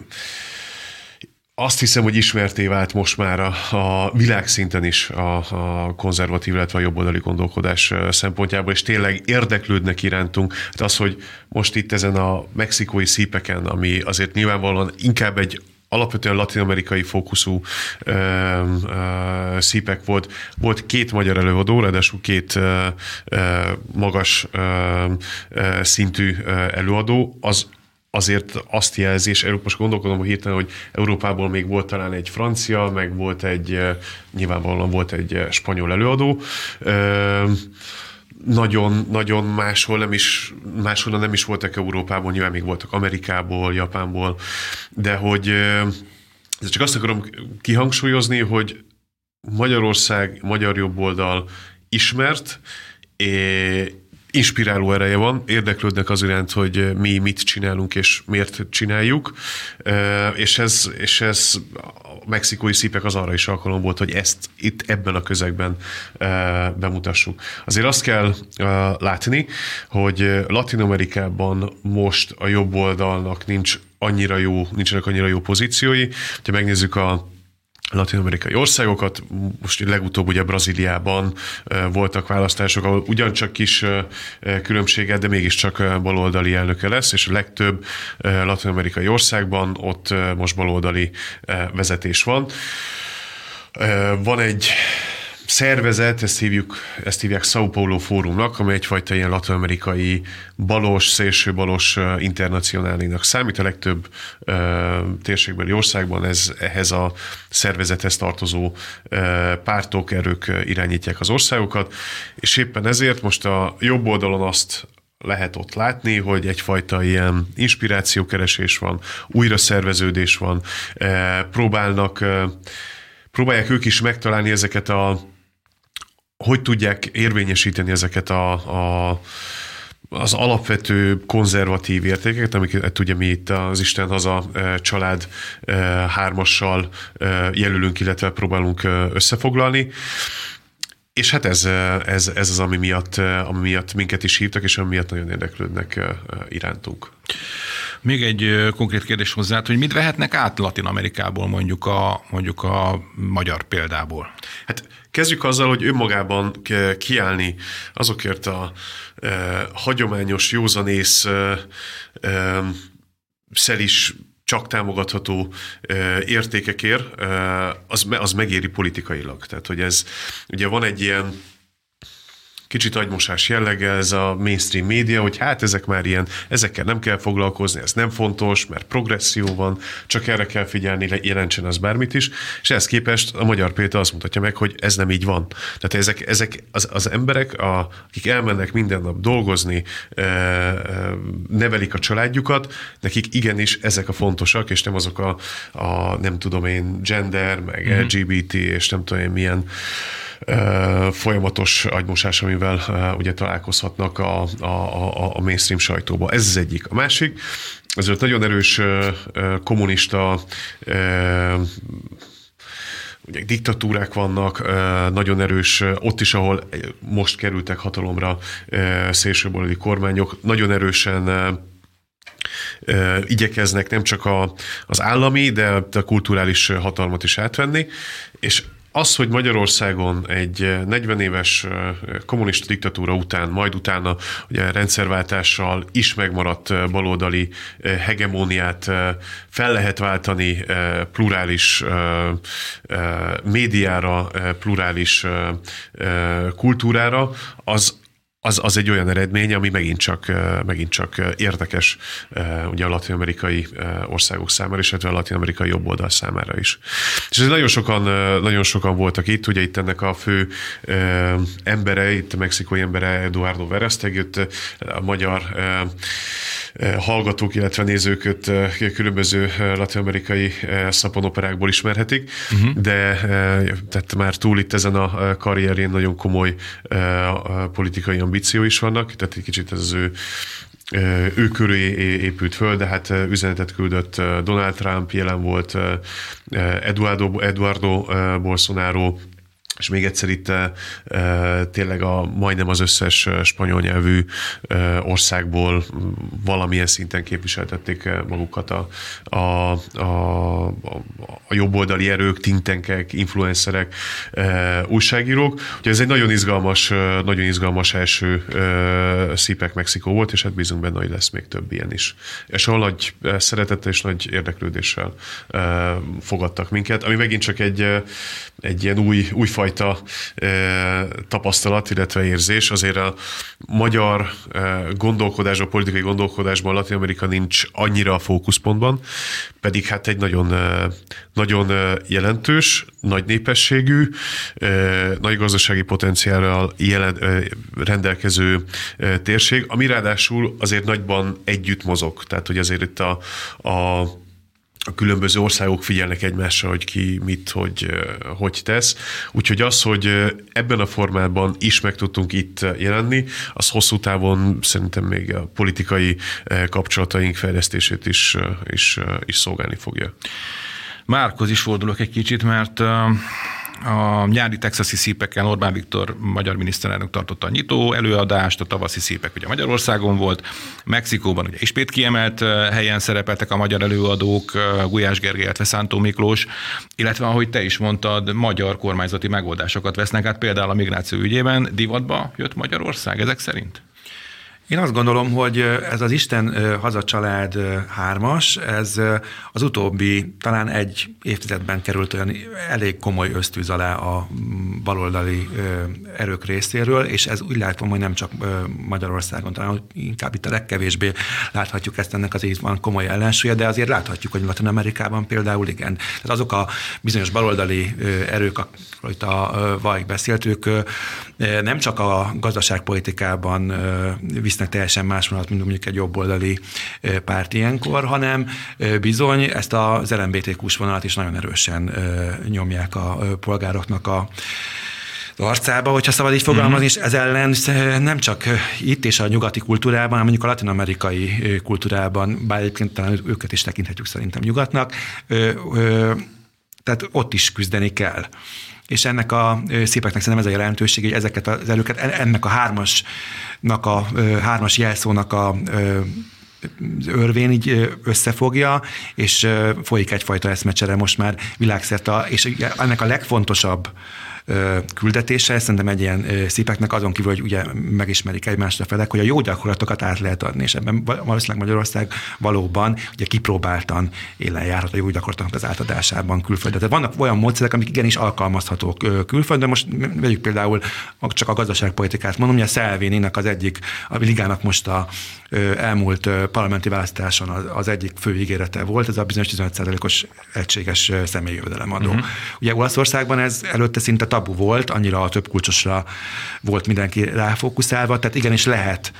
azt hiszem, hogy ismerté vált most már a, a világszinten is a, a konzervatív, illetve a jobboldali gondolkodás szempontjából, és tényleg érdeklődnek irántunk. Hát az, hogy most itt ezen a mexikói szípeken, ami azért nyilvánvalóan inkább egy alapvetően latin-amerikai fókuszú ö, ö, szípek volt. Volt két magyar előadó, ráadásul két ö, ö, magas ö, ö, szintű előadó. Az azért azt jelzi, és most gondolkodom hogy hirtelen, hogy Európából még volt talán egy francia, meg volt egy, nyilvánvalóan volt egy spanyol előadó. Nagyon, nagyon máshol nem is, máshol nem is voltak Európában, nyilván még voltak Amerikából, Japánból, de hogy csak azt akarom kihangsúlyozni, hogy Magyarország, magyar jobboldal ismert, inspiráló ereje van, érdeklődnek az iránt, hogy mi mit csinálunk és miért csináljuk, és ez, és ez a mexikói szípek az arra is alkalom volt, hogy ezt itt ebben a közegben bemutassuk. Azért azt kell látni, hogy Latin Amerikában most a jobb oldalnak nincs annyira jó, nincsenek annyira jó pozíciói. Ha megnézzük a latin-amerikai országokat. Most legutóbb ugye Brazíliában voltak választások, ahol ugyancsak kis különbséget, de mégiscsak baloldali elnöke lesz, és a legtöbb latin-amerikai országban ott most baloldali vezetés van. Van egy szervezet, ezt hívjuk, ezt hívják São Paulo Fórumnak, ami egyfajta ilyen latin-amerikai balos, szélső balos internacionálinak számít. A legtöbb uh, térségbeli országban ez, ehhez a szervezethez tartozó uh, pártok, erők irányítják az országokat, és éppen ezért most a jobb oldalon azt lehet ott látni, hogy egyfajta ilyen inspirációkeresés van, újra szerveződés van, próbálnak próbálják ők is megtalálni ezeket a hogy tudják érvényesíteni ezeket a, a az alapvető konzervatív értékeket, amiket ugye mi itt az Isten haza család hármassal jelölünk, illetve próbálunk összefoglalni. És hát ez, ez, ez az, ami miatt, ami miatt minket is hívtak, és ami miatt nagyon érdeklődnek irántunk. Még egy konkrét kérdés hozzá, hogy mit vehetnek át Latin Amerikából mondjuk a, mondjuk a magyar példából? Hát kezdjük azzal, hogy önmagában kiállni azokért a e, hagyományos, józanész e, e, szelis csak támogatható értékekért, az, az megéri politikailag. Tehát, hogy ez, ugye van egy ilyen kicsit agymosás jellege ez a mainstream média, hogy hát ezek már ilyen, ezekkel nem kell foglalkozni, ez nem fontos, mert progresszió van, csak erre kell figyelni, jelentsen az bármit is, és ehhez képest a magyar Péter azt mutatja meg, hogy ez nem így van. Tehát ezek, ezek az, az emberek, a, akik elmennek minden nap dolgozni, nevelik a családjukat, nekik igenis ezek a fontosak, és nem azok a, a nem tudom én, gender, meg mm-hmm. LGBT, és nem tudom én milyen folyamatos agymosás, amivel ugye találkozhatnak a, a, a, a mainstream sajtóba. Ez az egyik. A másik, ezért nagyon erős kommunista ugye diktatúrák vannak, nagyon erős, ott is, ahol most kerültek hatalomra szélsőbaloldali kormányok, nagyon erősen igyekeznek nem csak a, az állami, de a kulturális hatalmat is átvenni, és az, hogy Magyarországon egy 40 eh, éves eh, kommunista diktatúra után, majd utána ugye rendszerváltással is megmaradt eh, baloldali hegemóniát fel lehet váltani plurális médiára, plurális kultúrára, az az, az egy olyan eredmény, ami megint csak, megint csak érdekes ugye a latin-amerikai országok számára, és illetve a latin-amerikai jobb oldal számára is. És ez nagyon sokan, nagyon sokan voltak itt, ugye itt ennek a fő embere, itt a mexikói embere Eduardo Veresteg, jött a magyar hallgatók, illetve nézőköt különböző latin-amerikai szaponoperákból ismerhetik, uh-huh. de tehát már túl itt ezen a karrierén nagyon komoly politikai ambíció is vannak, tehát egy kicsit ez az ő ő körül épült föl, de hát üzenetet küldött Donald Trump, jelen volt Eduardo, Eduardo Bolsonaro, és még egyszer itt e, tényleg a, majdnem az összes spanyol nyelvű e, országból valamilyen szinten képviseltették magukat a, a, a, a jobboldali erők, tintenkek, influencerek, e, újságírók. Ugye ez egy nagyon izgalmas, nagyon izgalmas első e, szípek Mexikó volt, és hát bízunk benne, hogy lesz még több ilyen is. És ahol nagy szeretettel és nagy érdeklődéssel e, fogadtak minket, ami megint csak egy, egy ilyen új, újfajta fajta tapasztalat, illetve érzés. Azért a magyar gondolkodásban, politikai gondolkodásban Latin Amerika nincs annyira a fókuszpontban, pedig hát egy nagyon, nagyon jelentős, nagy népességű, nagy gazdasági potenciálral jelen, rendelkező térség, ami ráadásul azért nagyban együtt mozog. Tehát, hogy azért itt a, a a különböző országok figyelnek egymásra, hogy ki mit, hogy, hogy tesz. Úgyhogy az, hogy ebben a formában is meg tudtunk itt jelenni, az hosszú távon szerintem még a politikai kapcsolataink fejlesztését is, is, is szolgálni fogja. Márkhoz is fordulok egy kicsit, mert a nyári texasi szépeken Orbán Viktor magyar miniszterelnök tartotta a nyitó előadást, a tavaszi szépek ugye Magyarországon volt, Mexikóban ugye ismét kiemelt helyen szerepeltek a magyar előadók, Gulyás Gergely, illetve Szántó Miklós, illetve ahogy te is mondtad, magyar kormányzati megoldásokat vesznek át, például a migráció ügyében divatba jött Magyarország ezek szerint? Én azt gondolom, hogy ez az Isten hazacsalád hármas, ez az utóbbi talán egy évtizedben került olyan elég komoly ösztűz alá a baloldali erők részéről, és ez úgy látom, hogy nem csak Magyarországon, talán inkább itt a legkevésbé láthatjuk ezt, ennek azért van komoly ellensúlya, de azért láthatjuk, hogy Latin Amerikában például igen. Tehát azok a bizonyos baloldali erők, akikről itt a Vajk beszélt, ők nem csak a gazdaságpolitikában visznek teljesen más vonalat, mint mondjuk egy jobboldali párt ilyenkor, hanem bizony ezt az LMBTQ-s vonalat is nagyon erősen nyomják a polgároknak a arcába, hogyha szabad így fogalmazni, mm-hmm. és ez ellen nem csak itt és a nyugati kultúrában, hanem mondjuk a latin-amerikai kultúrában, bár egyébként talán őket is tekinthetjük szerintem nyugatnak, tehát ott is küzdeni kell. És ennek a szépeknek szerintem ez a jelentőség, hogy ezeket az előket, ennek a hármasnak a hármas jelszónak a örvén így összefogja, és folyik egyfajta eszmecsere most már világszerte, és ennek a legfontosabb küldetése, szerintem egy ilyen szépeknek azon kívül, hogy ugye megismerik egymást a felek, hogy a jó gyakorlatokat át lehet adni, és ebben valószínűleg Magyarország valóban ugye kipróbáltan élen járhat a jó gyakorlatoknak az átadásában külföldre. Tehát vannak olyan módszerek, amik igenis alkalmazhatók külföldön. Most vegyük például csak a gazdaságpolitikát mondom, hogy a Szelvéninek az egyik, a ligának most a elmúlt parlamenti választáson az egyik fő ígérete volt, ez a bizonyos 15%-os egységes személyi jövedelemadó. Uh-huh. Ugye Olaszországban ez előtte szinte tabu volt, annyira a több kulcsosra volt mindenki ráfókuszálva, tehát igenis lehet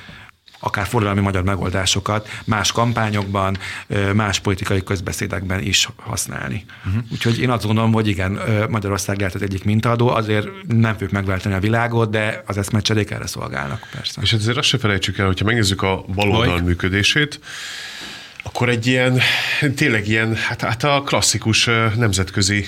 akár forradalmi magyar megoldásokat más kampányokban, más politikai közbeszédekben is használni. Uh-huh. Úgyhogy én azt gondolom, hogy igen, Magyarország lehet az egyik mintaadó, azért nem fogjuk megváltani a világot, de az eszmecserék erre szolgálnak, persze. És ezért azt se felejtsük el, hogyha megnézzük a baloldal működését, akkor egy ilyen, tényleg ilyen, hát, hát a klasszikus nemzetközi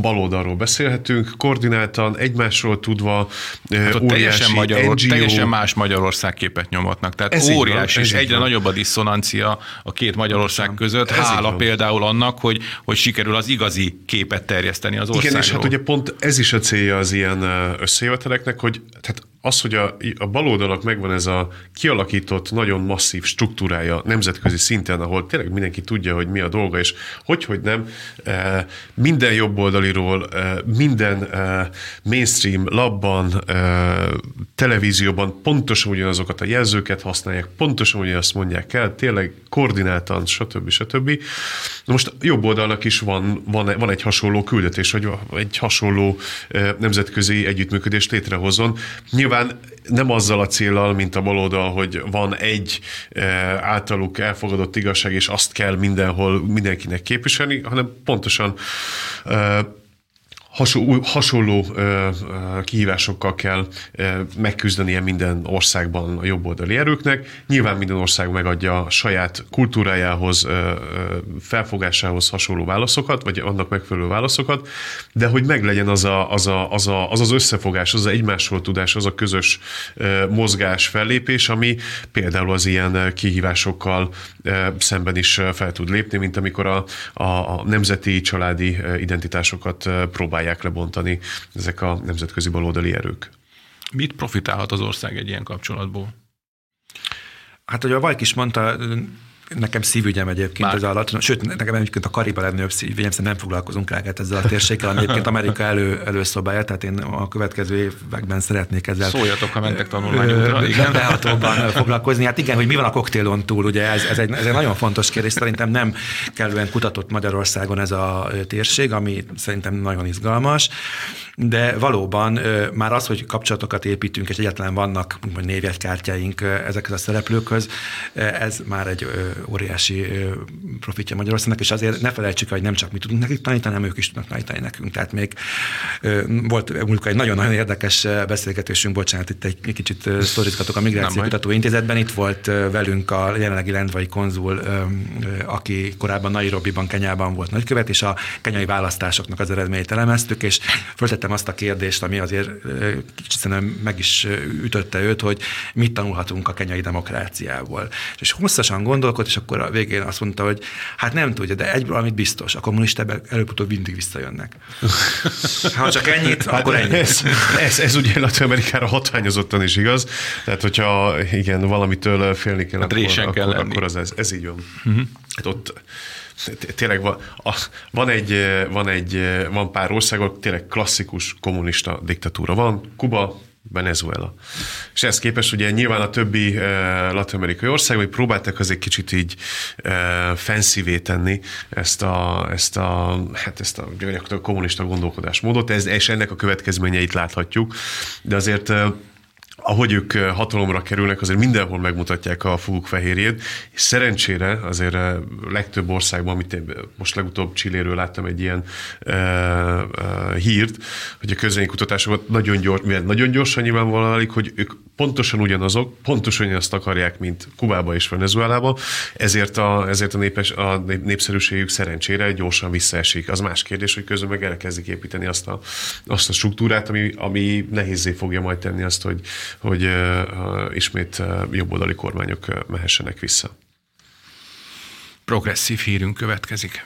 baloldalról beszélhetünk, koordináltan, egymásról tudva, hát óriási teljesen, Magyaror, NGO. teljesen más Magyarország képet nyomatnak. Tehát ez óriási, és egyre van. nagyobb a diszonancia a két Magyarország között, ez hála például annak, hogy, hogy sikerül az igazi képet terjeszteni az országról. Igen, és hát ugye pont ez is a célja az ilyen összejöveteleknek, hogy tehát az, hogy a, a baloldalak megvan ez a kialakított, nagyon masszív struktúrája nemzetközi szinten, ahol tényleg mindenki tudja, hogy mi a dolga, és hogy, hogy nem, eh, minden jobboldaliról, eh, minden eh, mainstream labban, televízióban pontosan ugyanazokat a jelzőket használják, pontosan ugyanazt mondják el, tényleg koordináltan, stb. stb. Most jobb oldalnak is van, van, van egy hasonló küldetés, hogy egy hasonló nemzetközi együttműködést létrehozzon. Nyilván Nyilván nem azzal a célral, mint a baloldal, hogy van egy általuk elfogadott igazság, és azt kell mindenhol mindenkinek képviselni, hanem pontosan hasonló, hasonló kihívásokkal kell megküzdenie minden országban a jobboldali erőknek. Nyilván minden ország megadja a saját kultúrájához, felfogásához hasonló válaszokat, vagy annak megfelelő válaszokat, de hogy meglegyen az a, az, a, az, a, az az összefogás, az a egymásról tudás, az a közös mozgás, fellépés, ami például az ilyen kihívásokkal szemben is fel tud lépni, mint amikor a, a, a nemzeti, családi identitásokat próbálják próbálják lebontani ezek a nemzetközi baloldali erők. Mit profitálhat az ország egy ilyen kapcsolatból? Hát, hogy a Vajk is mondta, Nekem szívügyem egyébként Már. ez alatt, sőt, nekem egyébként a Kariba legnagyobb szívügyem, szerintem nem foglalkozunk el ezzel a térséggel, ami egyébként Amerika elő, előszobája, tehát én a következő években szeretnék ezzel. Szóljatok, ha mentek tanulmányokra, igen. Behatóban foglalkozni. Hát igen, hogy mi van a koktélon túl, ugye ez, ez, egy, ez egy nagyon fontos kérdés, szerintem nem kellően kutatott Magyarországon ez a térség, ami szerintem nagyon izgalmas de valóban már az, hogy kapcsolatokat építünk, és egyetlen vannak névjegykártyáink ezekhez a szereplőkhöz, ez már egy óriási profitja Magyarországnak, és azért ne felejtsük, hogy nem csak mi tudunk nekik tanítani, hanem ők is tudnak tanítani nekünk. Tehát még volt mondjuk egy nagyon-nagyon érdekes beszélgetésünk, bocsánat, itt egy kicsit sztorizgatok a Migráció Kutató Intézetben, itt volt velünk a jelenlegi lendvai konzul, aki korábban Nairobiban, Kenyában volt nagykövet, és a kenyai választásoknak az eredményét elemeztük, és föltettem feltettem azt a kérdést, ami azért kicsit szerintem meg is ütötte őt, hogy mit tanulhatunk a kenyai demokráciából. És hosszasan gondolkodt, és akkor a végén azt mondta, hogy hát nem tudja, de egy valamit biztos, a kommunisták előbb-utóbb mindig visszajönnek. Ha csak ennyit, hát akkor ennyi. Ez, ez, ez ugye Latin-Amerikára hatványozottan is igaz, tehát hogyha igen, valamitől félni kell, hát akkor, kell akkor, akkor az ez, ez így van. Uh-huh. Hát ott tényleg van, van, egy, van, egy, van pár ország, ahol tényleg klasszikus kommunista diktatúra van. Kuba, Venezuela. És ezt képest ugye nyilván a többi uh, latin-amerikai ország, hogy próbáltak azért kicsit így uh, fancy tenni ezt a, ezt a, hát ezt a, a kommunista gondolkodásmódot, ez, és ennek a következményeit láthatjuk, de azért uh, ahogy ők hatalomra kerülnek, azért mindenhol megmutatják a foguk fehérjét, és szerencsére azért legtöbb országban, amit én most legutóbb Csilléről láttam egy ilyen uh, uh, hírt, hogy a közvénykutatásokban nagyon, gyors, nagyon gyorsan nyilvánvalóan hogy ők pontosan ugyanazok, pontosan ugyanazt akarják, mint Kubába és Venezuelába, ezért a, ezért a, népes, a népszerűségük szerencsére gyorsan visszaesik. Az más kérdés, hogy közben meg elkezdik építeni azt a, azt a struktúrát, ami, ami nehézé fogja majd tenni azt, hogy, hogy ismét jobboldali kormányok mehessenek vissza. Progresszív hírünk következik.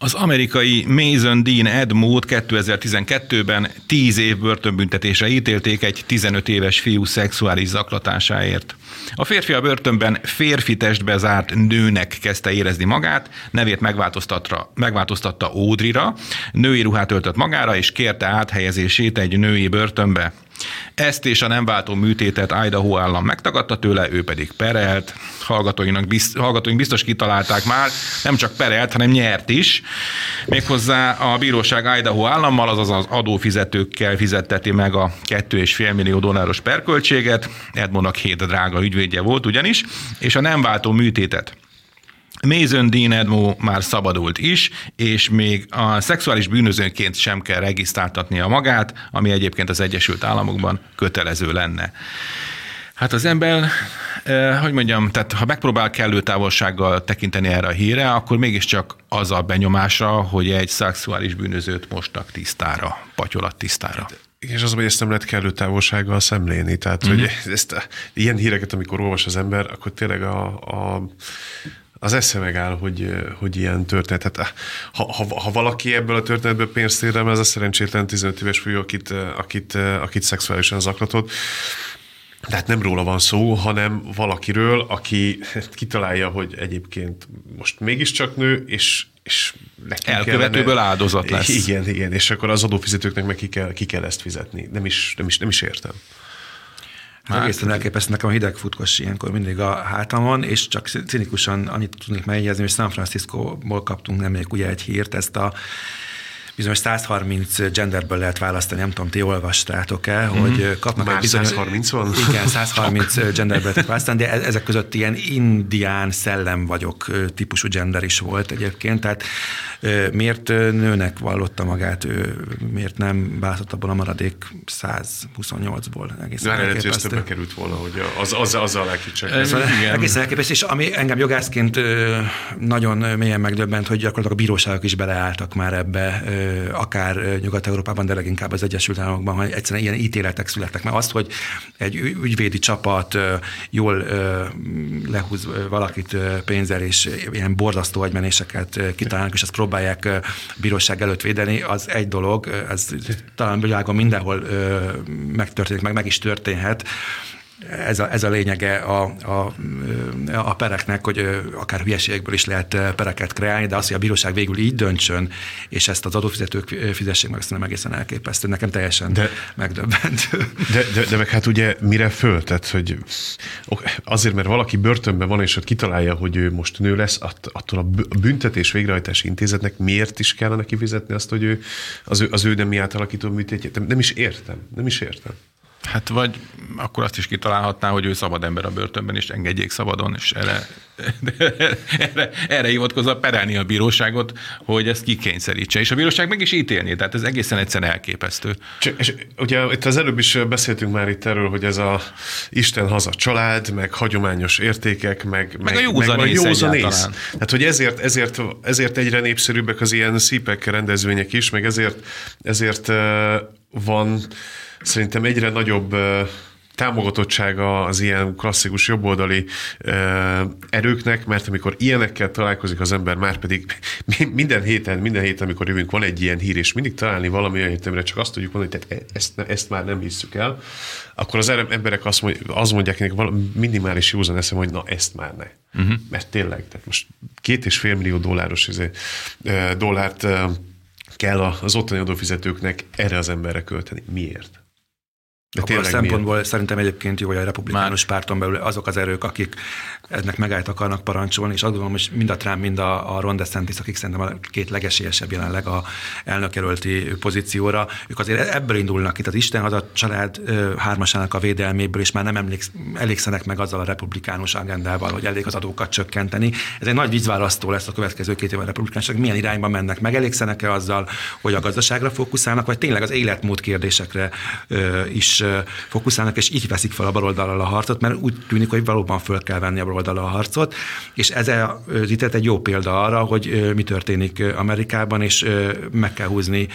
Az amerikai Mason Dean Edmund 2012-ben 10 év börtönbüntetésre ítélték egy 15 éves fiú szexuális zaklatásáért. A férfi a börtönben férfi testbe zárt nőnek kezdte érezni magát, nevét megváltoztatta, megváltoztatta Ódrira, női ruhát öltött magára, és kérte áthelyezését egy női börtönbe. Ezt és a nem váltó műtétet Idaho állam megtagadta tőle, ő pedig perelt. Hallgatóinak bizt, hallgatóink biztos kitalálták már, nem csak perelt, hanem nyert is. Méghozzá a bíróság Idaho állammal, azaz az adófizetőkkel fizetteti meg a 2,5 millió dolláros perköltséget. Edmondnak hét drága ügyvédje volt ugyanis, és a nem váltó műtétet Mason Dean Edmo már szabadult is, és még a szexuális bűnözőnként sem kell regisztráltatnia magát, ami egyébként az Egyesült Államokban kötelező lenne. Hát az ember, eh, hogy mondjam, tehát ha megpróbál kellő távolsággal tekinteni erre a híre, akkor mégiscsak az a benyomásra, hogy egy szexuális bűnözőt mostak tisztára, patyolat tisztára. És az, hogy ezt nem lehet kellő távolsággal szemlélni. Tehát, mm-hmm. hogy ezt, ilyen híreket, amikor olvas az ember, akkor tényleg a, a az esze megáll, hogy, hogy ilyen történet. Hát, ha, ha, ha, valaki ebből a történetből pénzt érdemel, ez a szerencsétlen 15 éves fiú, akit, akit, akit szexuálisan zaklatott. Tehát nem róla van szó, hanem valakiről, aki kitalálja, hogy egyébként most mégiscsak nő, és, és Elkövetőből kellene, áldozat lesz. Igen, igen, és akkor az adófizetőknek meg ki kell, ki kell ezt fizetni. Nem is, nem is, nem is értem. Hát, egészen elképesztő nekem a hideg futkos ilyenkor mindig a hátamon, és csak cinikusan annyit tudnék megjegyezni, hogy San Francisco-ból kaptunk nemrég ugye egy hírt, ezt a bizonyos 130 genderből lehet választani, nem tudom, ti olvastátok-e, mm-hmm. hogy kapnak Már egy bizonyos... 130 van? Igen, 130 genderből lehet választani, de e- ezek között ilyen indián szellem vagyok típusú gender is volt egyébként, tehát miért nőnek vallotta magát, ő miért nem választott abból a maradék 128-ból egészen Már elképesztő. ez többe került volna, hogy az, az, azzal lelkicsek. Egészen elképesztő, és ami engem jogászként nagyon mélyen megdöbbent, hogy gyakorlatilag a bíróságok is beleálltak már ebbe, akár Nyugat-Európában, de leginkább az Egyesült Államokban, hogy egyszerűen ilyen ítéletek születtek. Mert azt, hogy egy ügyvédi csapat jól lehúz valakit pénzzel, és ilyen borzasztó agymenéseket kitalálnak, és azt próbálják bíróság előtt védeni, az egy dolog, ez talán világon mindenhol megtörténik, meg meg is történhet, ez a, ez a lényege a, a, a pereknek, hogy akár hülyeségekből is lehet pereket kreálni, de az, hogy a bíróság végül így döntsön, és ezt az adófizetők fizessék meg, nem egészen elképesztő. Nekem teljesen de, megdöbbentő. De, de, de meg hát ugye mire föl? Tehát, hogy azért, mert valaki börtönben van, és ott kitalálja, hogy ő most nő lesz, attól a büntetés végrehajtási intézetnek miért is kellene kifizetni azt, hogy ő az ő, az ő nemi átalakító műtétjét? Nem is értem. Nem is értem. Hát vagy akkor azt is kitalálhatná, hogy ő szabad ember a börtönben, és engedjék szabadon, és erre, erre, erre hivatkozva perelni a bíróságot, hogy ezt kikényszerítse. És a bíróság meg is ítélni, tehát ez egészen egyszerűen elképesztő. Csak, és ugye itt az előbb is beszéltünk már itt erről, hogy ez a Isten haza család, meg hagyományos értékek, meg, meg, meg a józanész józanész. Tehát, hogy ezért, ezért, ezért egyre népszerűbbek az ilyen szípek rendezvények is, meg ezért, ezért van szerintem egyre nagyobb támogatottsága az ilyen klasszikus jobboldali erőknek, mert amikor ilyenekkel találkozik az ember, már pedig minden héten, minden héten, amikor jövünk, van egy ilyen hír, és mindig találni valami olyan hétemre, csak azt tudjuk mondani, hogy tehát ezt, ezt már nem hisszük el, akkor az emberek azt, mondják, azt mondják nekik minimális józan eszem, hogy na ezt már ne. Uh-huh. Mert tényleg, tehát most két és fél millió dolláros izé, dollárt kell az ottani adófizetőknek erre az emberre költeni. Miért? De a szempontból milyen? szerintem egyébként jó, hogy a republikánus Már. párton belül azok az erők, akik ennek megállt akarnak parancsolni, és azt gondolom, hogy mind a Trump, mind a, a Ron DeSantis, akik szerintem a két legesélyesebb jelenleg a elnökjelölti pozícióra, ők azért ebből indulnak itt az Isten a család hármasának a védelméből, és már nem emléksz, elégszenek meg azzal a republikánus agendával, hogy elég az adókat csökkenteni. Ez egy nagy vízválasztó lesz a következő két évben a republikánusok, milyen irányba mennek, megelégszenek-e azzal, hogy a gazdaságra fókuszálnak, vagy tényleg az életmód kérdésekre ö, is ö, fókuszálnak, és így veszik fel a baloldalal a harcot, mert úgy tűnik, hogy valóban föl kell venni a baloldalal a harcot, és ez az egy jó példa arra, hogy mi történik Amerikában, és meg kell húzni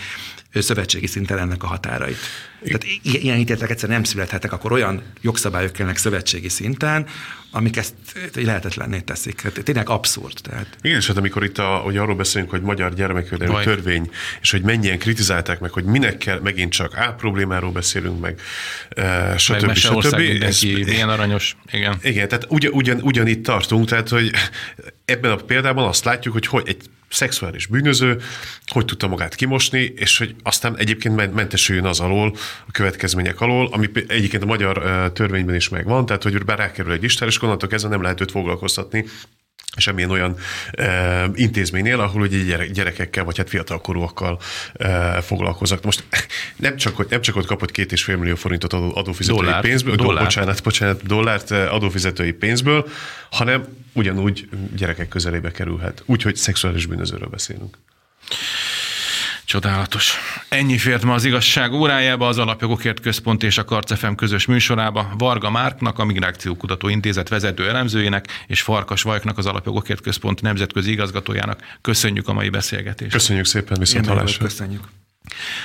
szövetségi szinten ennek a határait. Tehát ilyen ítéletek egyszerűen nem születhetnek, akkor olyan jogszabályok kellnek szövetségi szinten, amik ezt lehetetlenné teszik. Hát tényleg abszurd. Tehát. Igen, és hát amikor itt a, hogy arról beszélünk, hogy magyar gyermekvédelmi törvény, és hogy mennyien kritizálták meg, hogy minek kell, megint csak A problémáról beszélünk, meg e, stb. Meg stb. Mindenki, ez, milyen aranyos. Igen. Igen, tehát ugyan, ugyan, ugyanitt tartunk, tehát hogy ebben a példában azt látjuk, hogy, hogy egy szexuális bűnöző, hogy tudta magát kimosni, és hogy aztán egyébként mentesüljön az alól, a következmények alól, ami egyébként a magyar törvényben is megvan, tehát hogy bár rákerül egy listára, és onnantól kezdve nem lehet őt foglalkoztatni semmilyen olyan e, intézménynél, ahol ugye gyere, gyerekekkel, vagy hát fiatalkorúakkal e, foglalkoznak. Most nem csak, hogy, nem csak ott kapott két és fél millió forintot adófizetői dollár, pénzből, dollár. bocsánat, bocsánat, dollárt adófizetői pénzből, hanem ugyanúgy gyerekek közelébe kerülhet. Úgyhogy szexuális bűnözőről beszélünk. Csodálatos. Ennyi fért ma az igazság órájába, az Alapjogokért Központ és a Karcefem közös műsorába. Varga Márknak, a Migrációkutató Intézet vezető elemzőjének, és Farkas Vajknak, az Alapjogokért Központ nemzetközi igazgatójának. Köszönjük a mai beszélgetést. Köszönjük szépen, viszont hallásra. Köszönjük.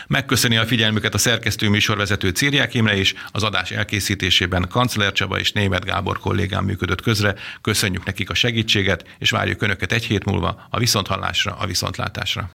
Megköszöni a figyelmüket a szerkesztő műsorvezető Círiák Imre is, az adás elkészítésében Kancler Csaba és Német Gábor kollégám működött közre. Köszönjük nekik a segítséget, és várjuk Önöket egy hét múlva a viszonthallásra, a viszontlátásra.